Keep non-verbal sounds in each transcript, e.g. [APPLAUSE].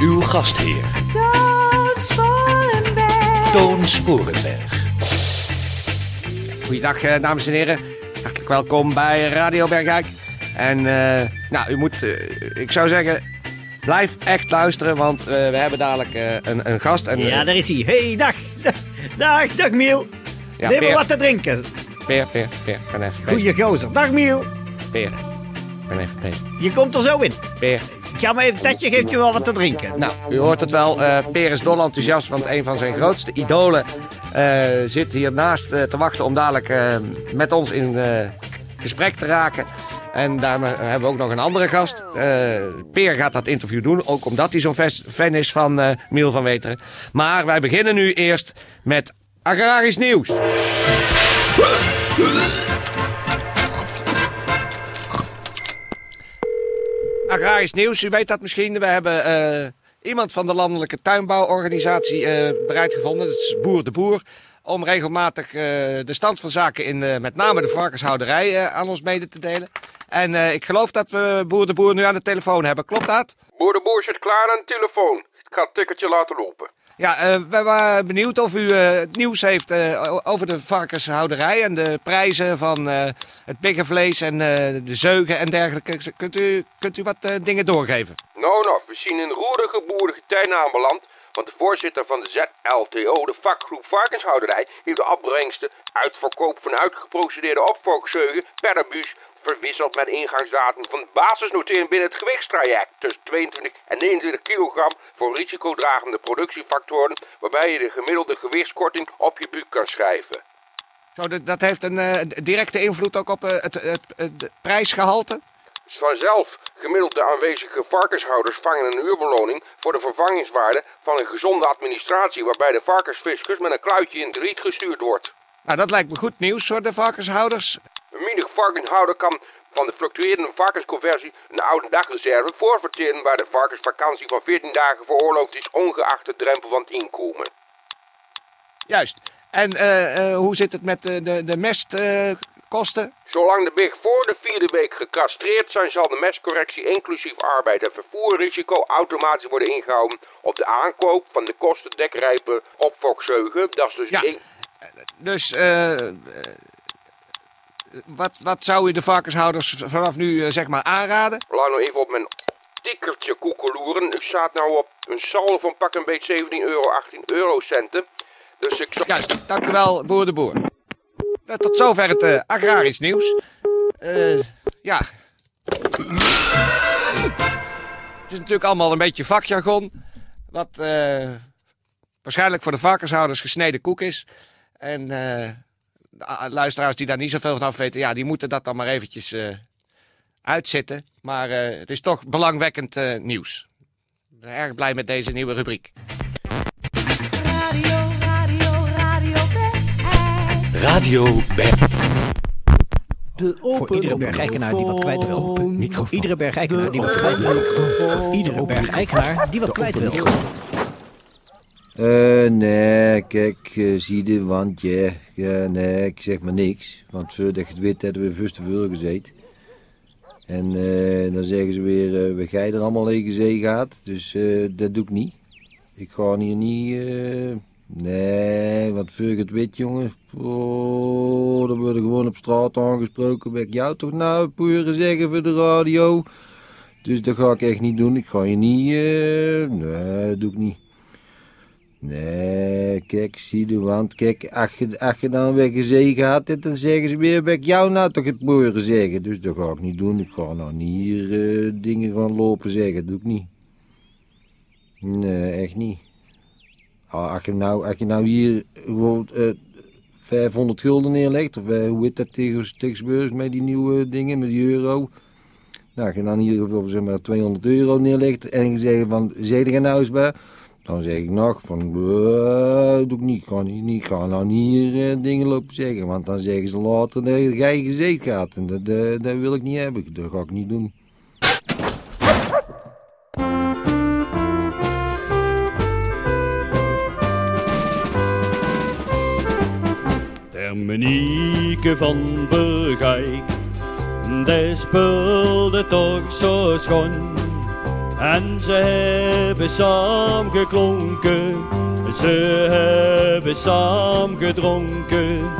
Uw gastheer, Toon Sporenberg. Toon Sporenberg. Goeiedag, eh, dames en heren. Hartelijk welkom bij Radio Bergijk. En eh, nou, u moet, eh, ik zou zeggen, blijf echt luisteren, want eh, we hebben dadelijk eh, een, een gast. En, Ja, eh, daar is hij. Hey, dag. [LAUGHS] Dag, dag Miel. ja, Neem maar Peer, wat te drinken. Peer, Peer, Peer, ben even bezig. Goeie gozer. Dag Miel. Peer, ben even bezig. Je komt er zo in. Peer. Ga maar even, Tetje geeft je wel wat te drinken. Nou, u hoort het wel. Peer is dol enthousiast, want een van zijn grootste idolen eh, zit hiernaast eh, te wachten om dadelijk met ons in gesprek te raken. En daar hebben we ook nog een andere gast. Peer gaat dat interview doen, ook omdat hij zo'n fan is van Miel van Weteren. Maar wij beginnen nu eerst met agrarisch nieuws. Agrarisch nieuws, u weet dat misschien. We hebben eh, iemand van de Landelijke Tuinbouworganisatie eh, bereid gevonden. Dat is Boer de Boer. Om regelmatig eh, de stand van zaken in met name de varkenshouderij aan ons mede te delen. En ik geloof dat we Boer de Boer nu aan de telefoon hebben. Klopt dat? Boer de Boer zit klaar aan de telefoon. Ik ga het tikkertje laten lopen. Ja, eh, we waren benieuwd of u eh, nieuws heeft eh, over de varkenshouderij en de prijzen van het biggenvlees en de zeugen en dergelijke. Kunt u, kunt u wat dingen doorgeven? Nou, nou, we zien een roerige boerige tijden aanbeland. Want de voorzitter van de ZLTO, de vakgroep varkenshouderij, heeft de opbrengsten uitverkoop van uitgeprocedeerde opvolgzeugen per abuus verwisseld met ingangsdatum van basisnotering binnen het gewichtstraject tussen 22 en 29 kilogram voor risicodragende productiefactoren, waarbij je de gemiddelde gewichtskorting op je buik kan schrijven. Zo, dat, dat heeft een eh, directe invloed ook op eh, het, het prijsgehalte? Vanzelf, gemiddelde aanwezige varkenshouders vangen een uurbeloning voor de vervangingswaarde van een gezonde administratie waarbij de varkensfiscus met een kluitje in het riet gestuurd wordt. Nou, dat lijkt me goed nieuws voor de varkenshouders. Een menig varkenshouder kan van de fluctuerende varkensconversie een oude dagreserve voorverteren waar de varkensvakantie van 14 dagen veroorloofd is ongeacht de drempel van het inkomen. Juist. En eh, eh, hoe zit het met de, de, de mestkosten? Zolang de big voor de vierde week gecastreerd zijn, zal de mestcorrectie inclusief arbeid en vervoerrisico automatisch worden ingehouden op de aankoop van de kostendekrijpe opfokzeugen. Dat is dus Ja. één- dus eh, eh, wat, wat zou u de varkenshouders vanaf nu eh, zeg maar aanraden? Laat nou even op mijn tikkertje koekeloeren. U staat nou op een saldo van pak een beetje 17 euro, 18 eurocenten. Dus ik. Juist, dank u wel, boer de boer. Eh, tot zover het eh, agrarisch nieuws. Eh, ja. Het is natuurlijk allemaal een beetje vakjargon. Wat waarschijnlijk voor de varkenshouders gesneden koek is. En de luisteraars die daar niet zoveel van af weten, ja, die moeten dat dan maar eventjes uitzitten. Maar het is toch belangwekkend nieuws. Ik ben erg blij met deze nieuwe rubriek. Radio Berg. Voor iedere bergijkenaar die wat kwijt wil. Voor iedere bergijkenaar die wat kwijt wil. Voor iedere bergijkenaar die wat kwijt wil. Eh, nee, kijk, eh, zie je, want ja, ja, nee, ik zeg maar niks. Want voordat je het weet, hebben we vast te veel gezeten. En eh, dan zeggen ze weer, eh we gij er allemaal in zee gaat. Dus eh, dat doe ik niet. Ik ga hier niet, eh, nee, want voor je het weet, jongen. Oh, dan worden gewoon op straat aangesproken. Ben ik jou toch nou puur zeggen voor de radio? Dus dat ga ik echt niet doen. Ik ga je niet, eh, nee, doe ik niet. Nee, kijk, zie de want. Kijk, als je, je dan weg zee gaat, dan zeggen ze weer, ben ik jou nou toch het mooie zeggen. Dus dat ga ik niet doen. Ik ga nou niet hier eh, dingen gaan lopen zeggen. Doe ik niet. Nee, echt niet. Ah, Als je nou, als je nou hier gewoon eh 500 gulden neerlegt, of eh, hoe heet dat tegen- tegenwoordig met die nieuwe dingen, met die euro. Nou, als je dan hier bijvoorbeeld zeg maar 200 euro neerlegt en je zegt van, zedig er nou eens bij? Dan zeg ik nog van, doe ik niet, ga niet, niet, ga nou niet hier eh, dingen lopen zeggen. Want dan zeggen ze later dat jij gezeten gaat. En dat, dat wil ik niet hebben, dat ga ik niet doen. Terminieke van Bergijk, die speelde toch zo schoon. En ze hebben samen geklonken, ze hebben samen gedronken.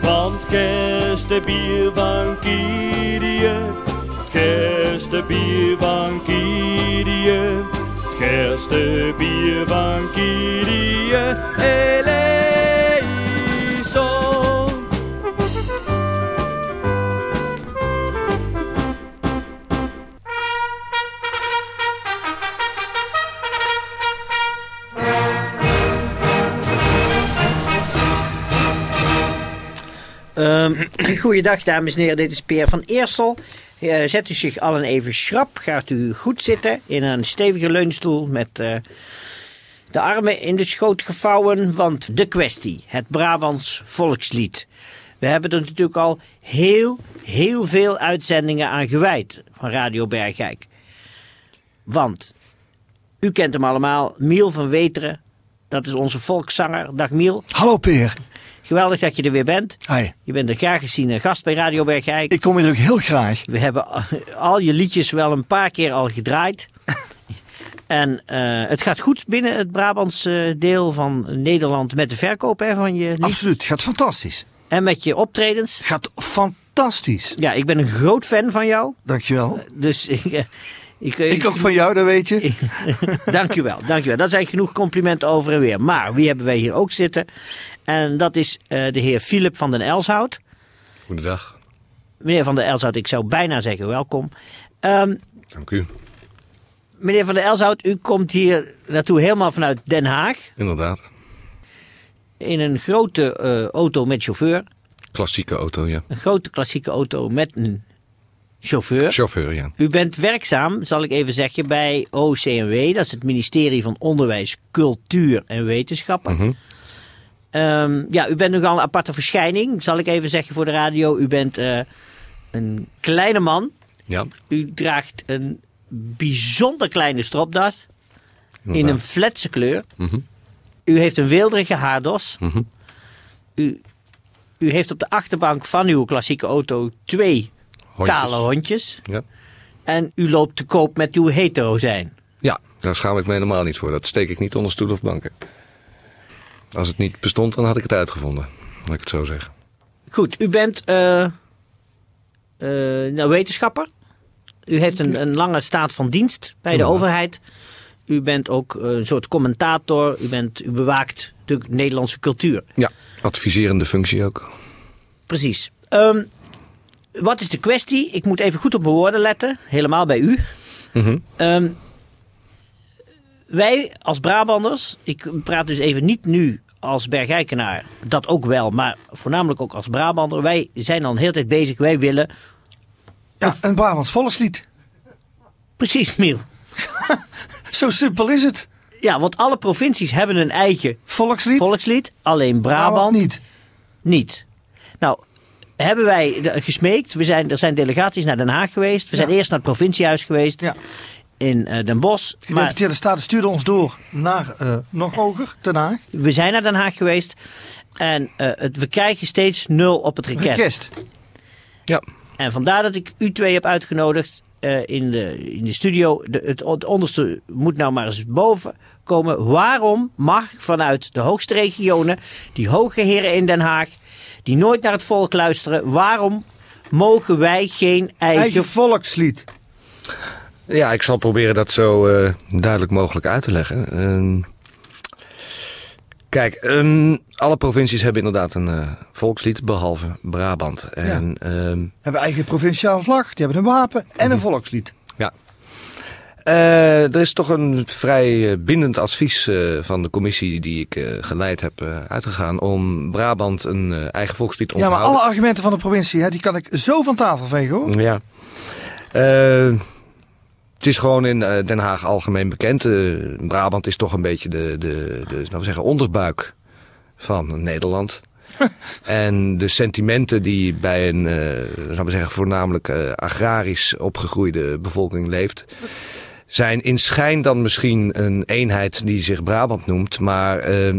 Van het kerstbier van Kiedië, het kerstbier van Kiedië, het kerstbier van Kiedië. Ehm [CLEARS THROAT] goeiedag dames en heren, dit is Peer van Eersel. Eh, zet u zich allen even schrap, gaat u goed zitten in een stevige leunstoel met eh, de armen in de schoot gevouwen. Want de kwestie, het Brabants volkslied. We hebben er natuurlijk al heel, heel veel uitzendingen aan gewijd van Radio Bergijk. Want, u kent hem allemaal, Miel van Weteren. Dat is onze volkszanger. Dag Miel. Hallo Peer. Geweldig dat je er weer bent. Hi. Je bent een graag geziene gast bij Radio Bergijk. Ik kom hier ook heel graag. We hebben al je liedjes wel een paar keer al gedraaid. [LAUGHS] en eh, het gaat goed binnen het Brabantse deel van Nederland met de verkoop hè, van je lied. Absoluut, gaat fantastisch. En met je optredens. Gaat fantastisch. Ja, ik ben een groot fan van jou. Dankjewel. Dus ik... eh, ik, Ik ook van jou, dat weet je. [LAUGHS] dankjewel, dankjewel. Dat zijn genoeg complimenten over en weer. Maar wie hebben wij hier ook zitten? En dat is eh, de heer Philip van den Elshout. Goedendag, Meneer van den Elshout, ik zou bijna zeggen welkom. Ehm, dank u. meneer van den Elshout, u komt hier naartoe helemaal vanuit Den Haag. Inderdaad, In een grote eh, auto met chauffeur. klassieke auto, ja. Een grote klassieke auto met een chauffeur. Chauffeur, ja. U bent werkzaam, zal ik even zeggen, bij OCMW. Dat is het ministerie van Onderwijs, Cultuur en Wetenschappen. Mhm. Ehm, ja, u bent nogal een aparte verschijning, zal ik even zeggen voor de radio. U bent eh, een kleine man. Ja, U draagt een bijzonder kleine stropdas. In een fletse kleur. Mhm. U heeft een weelderige haardos. Mhm. U, u heeft op de achterbank van uw klassieke auto twee Hondjes. kale hondjes. Ja. En u loopt te koop met uw hetero zijn. ja, daar schaam ik me helemaal niet voor. Dat steek ik niet onder stoelen of banken. Als het niet bestond, dan had ik het uitgevonden. Laat ik het zo zeggen. Goed, u bent nou, wetenschapper. U heeft een, een lange staat van dienst bij de overheid. U bent ook een soort commentator. U, bent, u bewaakt de Nederlandse cultuur. Ja, adviserende functie ook. Precies. Ehm, wat is de kwestie? Ik moet even goed op mijn woorden letten. Helemaal bij u. Mhm. Ehm, wij als Brabanders, ik praat dus even niet nu als Bergijkenaar, dat ook wel, maar voornamelijk ook als Brabander. Wij zijn al een hele tijd bezig, wij willen, Ja, een Brabants volkslied. precies Miel. [LAUGHS] Zo simpel is het. Ja, want alle provincies hebben een eigen Volkslied. volkslied, alleen Brabant, Brabant niet. niet. Nou, hebben wij de- gesmeekt, we zijn, er zijn delegaties naar Den Haag geweest, we zijn Ja. eerst naar het provinciehuis geweest Ja. in eh, Den Bosch. Gedeputeerde Staten stuurde ons door naar eh, nog hoger, Den Haag. we zijn naar Den Haag geweest en eh, het, we krijgen steeds nul op het request. Request. Ja, En vandaar dat ik u twee heb uitgenodigd in, de, in de studio. De, het, het onderste moet nou maar eens boven komen. Waarom mag vanuit de hoogste regionen, die hoge heren in Den Haag, die nooit naar het volk luisteren, waarom mogen wij geen eigen... Eigen volkslied. ja ik zal proberen dat zo eh, duidelijk mogelijk uit te leggen. Ehm, kijk, ehm, alle provincies hebben inderdaad een eh, volkslied, behalve Brabant. En ehm, Hebben eigen provinciale vlag. Die hebben een wapen en Mhm. een volkslied. Eh, er is toch een vrij eh, bindend advies eh, van de commissie die ik geleid heb uitgegaan om Brabant een eigen volkslied te Ja, maar alle argumenten van de provincie, hè, die kan ik zo van tafel vegen hoor. Ja. Eh, het is gewoon in Den Haag algemeen bekend. Brabant is toch een beetje de, de, de laten we zeggen, onderbuik van Nederland. [LAUGHS] en de sentimenten die bij een, we zeggen, voornamelijk agrarisch opgegroeide bevolking leeft, zijn in schijn dan misschien een eenheid die zich Brabant noemt. Maar eh,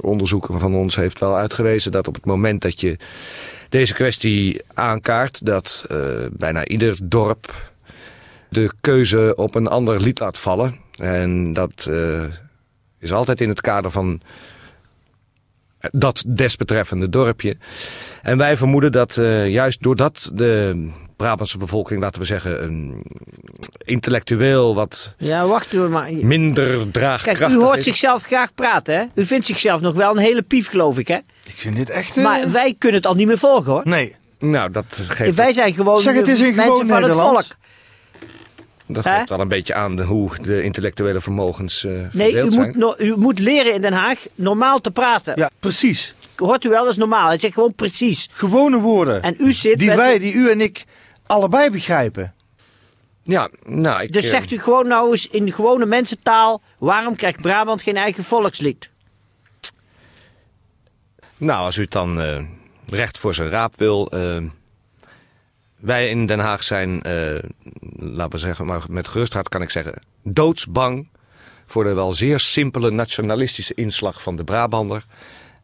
onderzoeken van ons heeft wel uitgewezen dat op het moment dat je deze kwestie aankaart, dat eh, bijna ieder dorp de keuze op een ander lied laat vallen. En dat eh, is altijd in het kader van dat desbetreffende dorpje. En wij vermoeden dat eh, juist doordat de Brabantse bevolking, laten we zeggen, een intellectueel wat Ja, wacht u maar. minder draagkrachtig Kijk, u hoort is. zichzelf graag praten, hè? U vindt zichzelf nog wel een hele pief, geloof ik, hè? Ik vind dit echt... eh, Maar wij kunnen het al niet meer volgen, hoor. Nee. Nou, dat geeft, Wij zijn gewoon Zeg het eens in mensen gewoon van het volk. dat geeft wel een beetje aan de, hoe de intellectuele vermogens eh Nee, u zijn. moet, no- u moet leren in Den Haag normaal te praten. Ja, precies. Hoort u wel, dat is normaal. Hij zegt gewoon precies. Gewone woorden. En u zit die met- wij, die u en ik allebei begrijpen. Ja, nou, ik, Dus eh, zegt u gewoon nou eens in gewone mensentaal... waarom krijgt Brabant geen eigen volkslied? Nou, als u het dan eh, recht voor zijn raap wil. eh, wij in Den Haag zijn, eh, laten we zeggen, maar met gerust hart kan ik zeggen, doodsbang voor de wel zeer simpele nationalistische inslag van de Brabander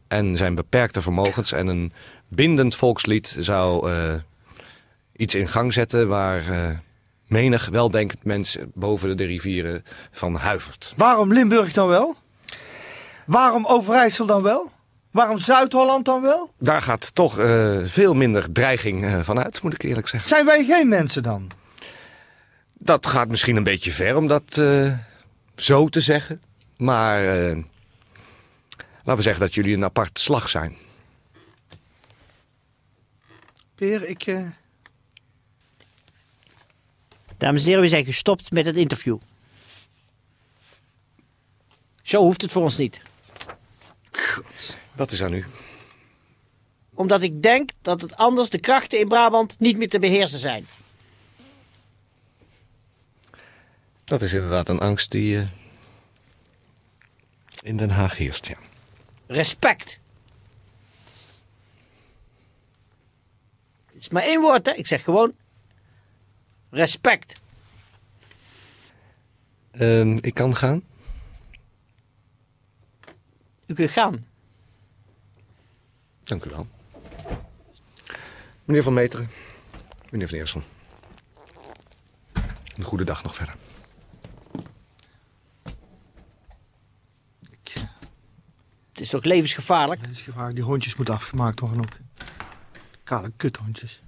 en zijn beperkte vermogens. En een bindend volkslied zou eh, iets in gang zetten waar eh, menig weldenkend mens boven de rivieren van huivert. Waarom Limburg dan wel? Waarom Overijssel dan wel? Waarom Zuid-Holland dan wel? Daar gaat toch eh, veel minder dreiging eh, van uit, moet ik eerlijk zeggen. Zijn wij geen mensen dan? Dat gaat misschien een beetje ver om dat zo te zeggen. Maar laten we zeggen dat jullie een apart slag zijn. Peer, ik... Dames en heren, we zijn gestopt met het interview. Zo hoeft het voor ons niet. Dat is aan u. Omdat ik denk dat het anders de krachten in Brabant niet meer te beheersen zijn. Dat is inderdaad een angst die eh, in Den Haag heerst, ja. Respect. Het is maar één woord, hè? Ik zeg gewoon respect. Ehm, ik kan gaan. U kunt gaan. Dank u wel. Meneer Van Meteren. Meneer Van Eersel. Een goede dag nog verder. Het is toch levensgevaarlijk? gevaar. Die hondjes moeten afgemaakt worden ook. Kale kuthondjes.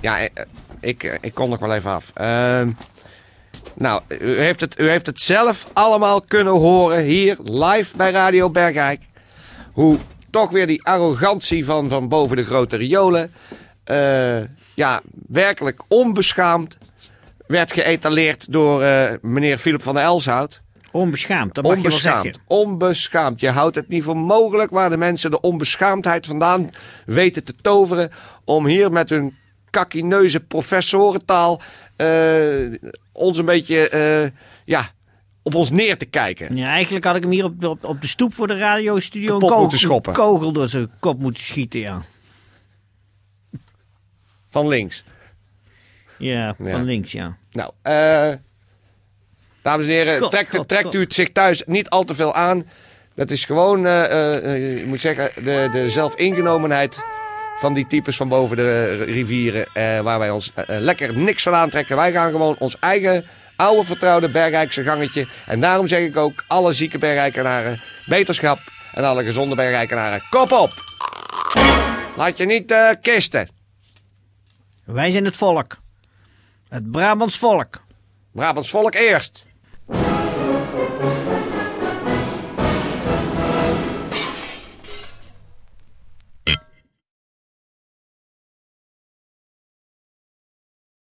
Ja, eh, ik, eh, ik kom nog wel even af. Ehm, nou, u heeft, het, u heeft het zelf allemaal kunnen horen hier live bij Radio Bergijk. Hoe toch weer die arrogantie van, van boven de grote riolen. eh, ja, werkelijk onbeschaamd werd geëtaleerd door eh, meneer Philip van der Elshout. Onbeschaamd, dat mag je wel Onbeschaamd. zeggen. Onbeschaamd. Je houdt het niet voor mogelijk waar de mensen de onbeschaamdheid vandaan weten te toveren. om hier met hun kakkineuze professorentaal. eh, ons een beetje. eh, ja, op ons neer te kijken. Ja, eigenlijk had ik hem hier op, op, op de stoep voor de radiostudio een kogel, moeten schoppen. een kogel door zijn kop moeten schieten, ja. Van links. Ja, van Ja. links, ja. Nou, eh. dames en heren, God, trekt, God, trekt God. u het zich thuis niet al te veel aan. Dat is gewoon, je moet zeggen, de, de zelfingenomenheid van die types van boven de rivieren. eh, waar wij ons eh, lekker niks van aantrekken. Wij gaan gewoon ons eigen oude vertrouwde Bergrijkse gangetje. En daarom zeg ik ook alle zieke Bergrijkenaren beterschap. En alle gezonde Bergrijkenaren kop op. Laat je niet eh, kisten. Wij zijn het volk. Het Brabants volk. Brabants volk eerst.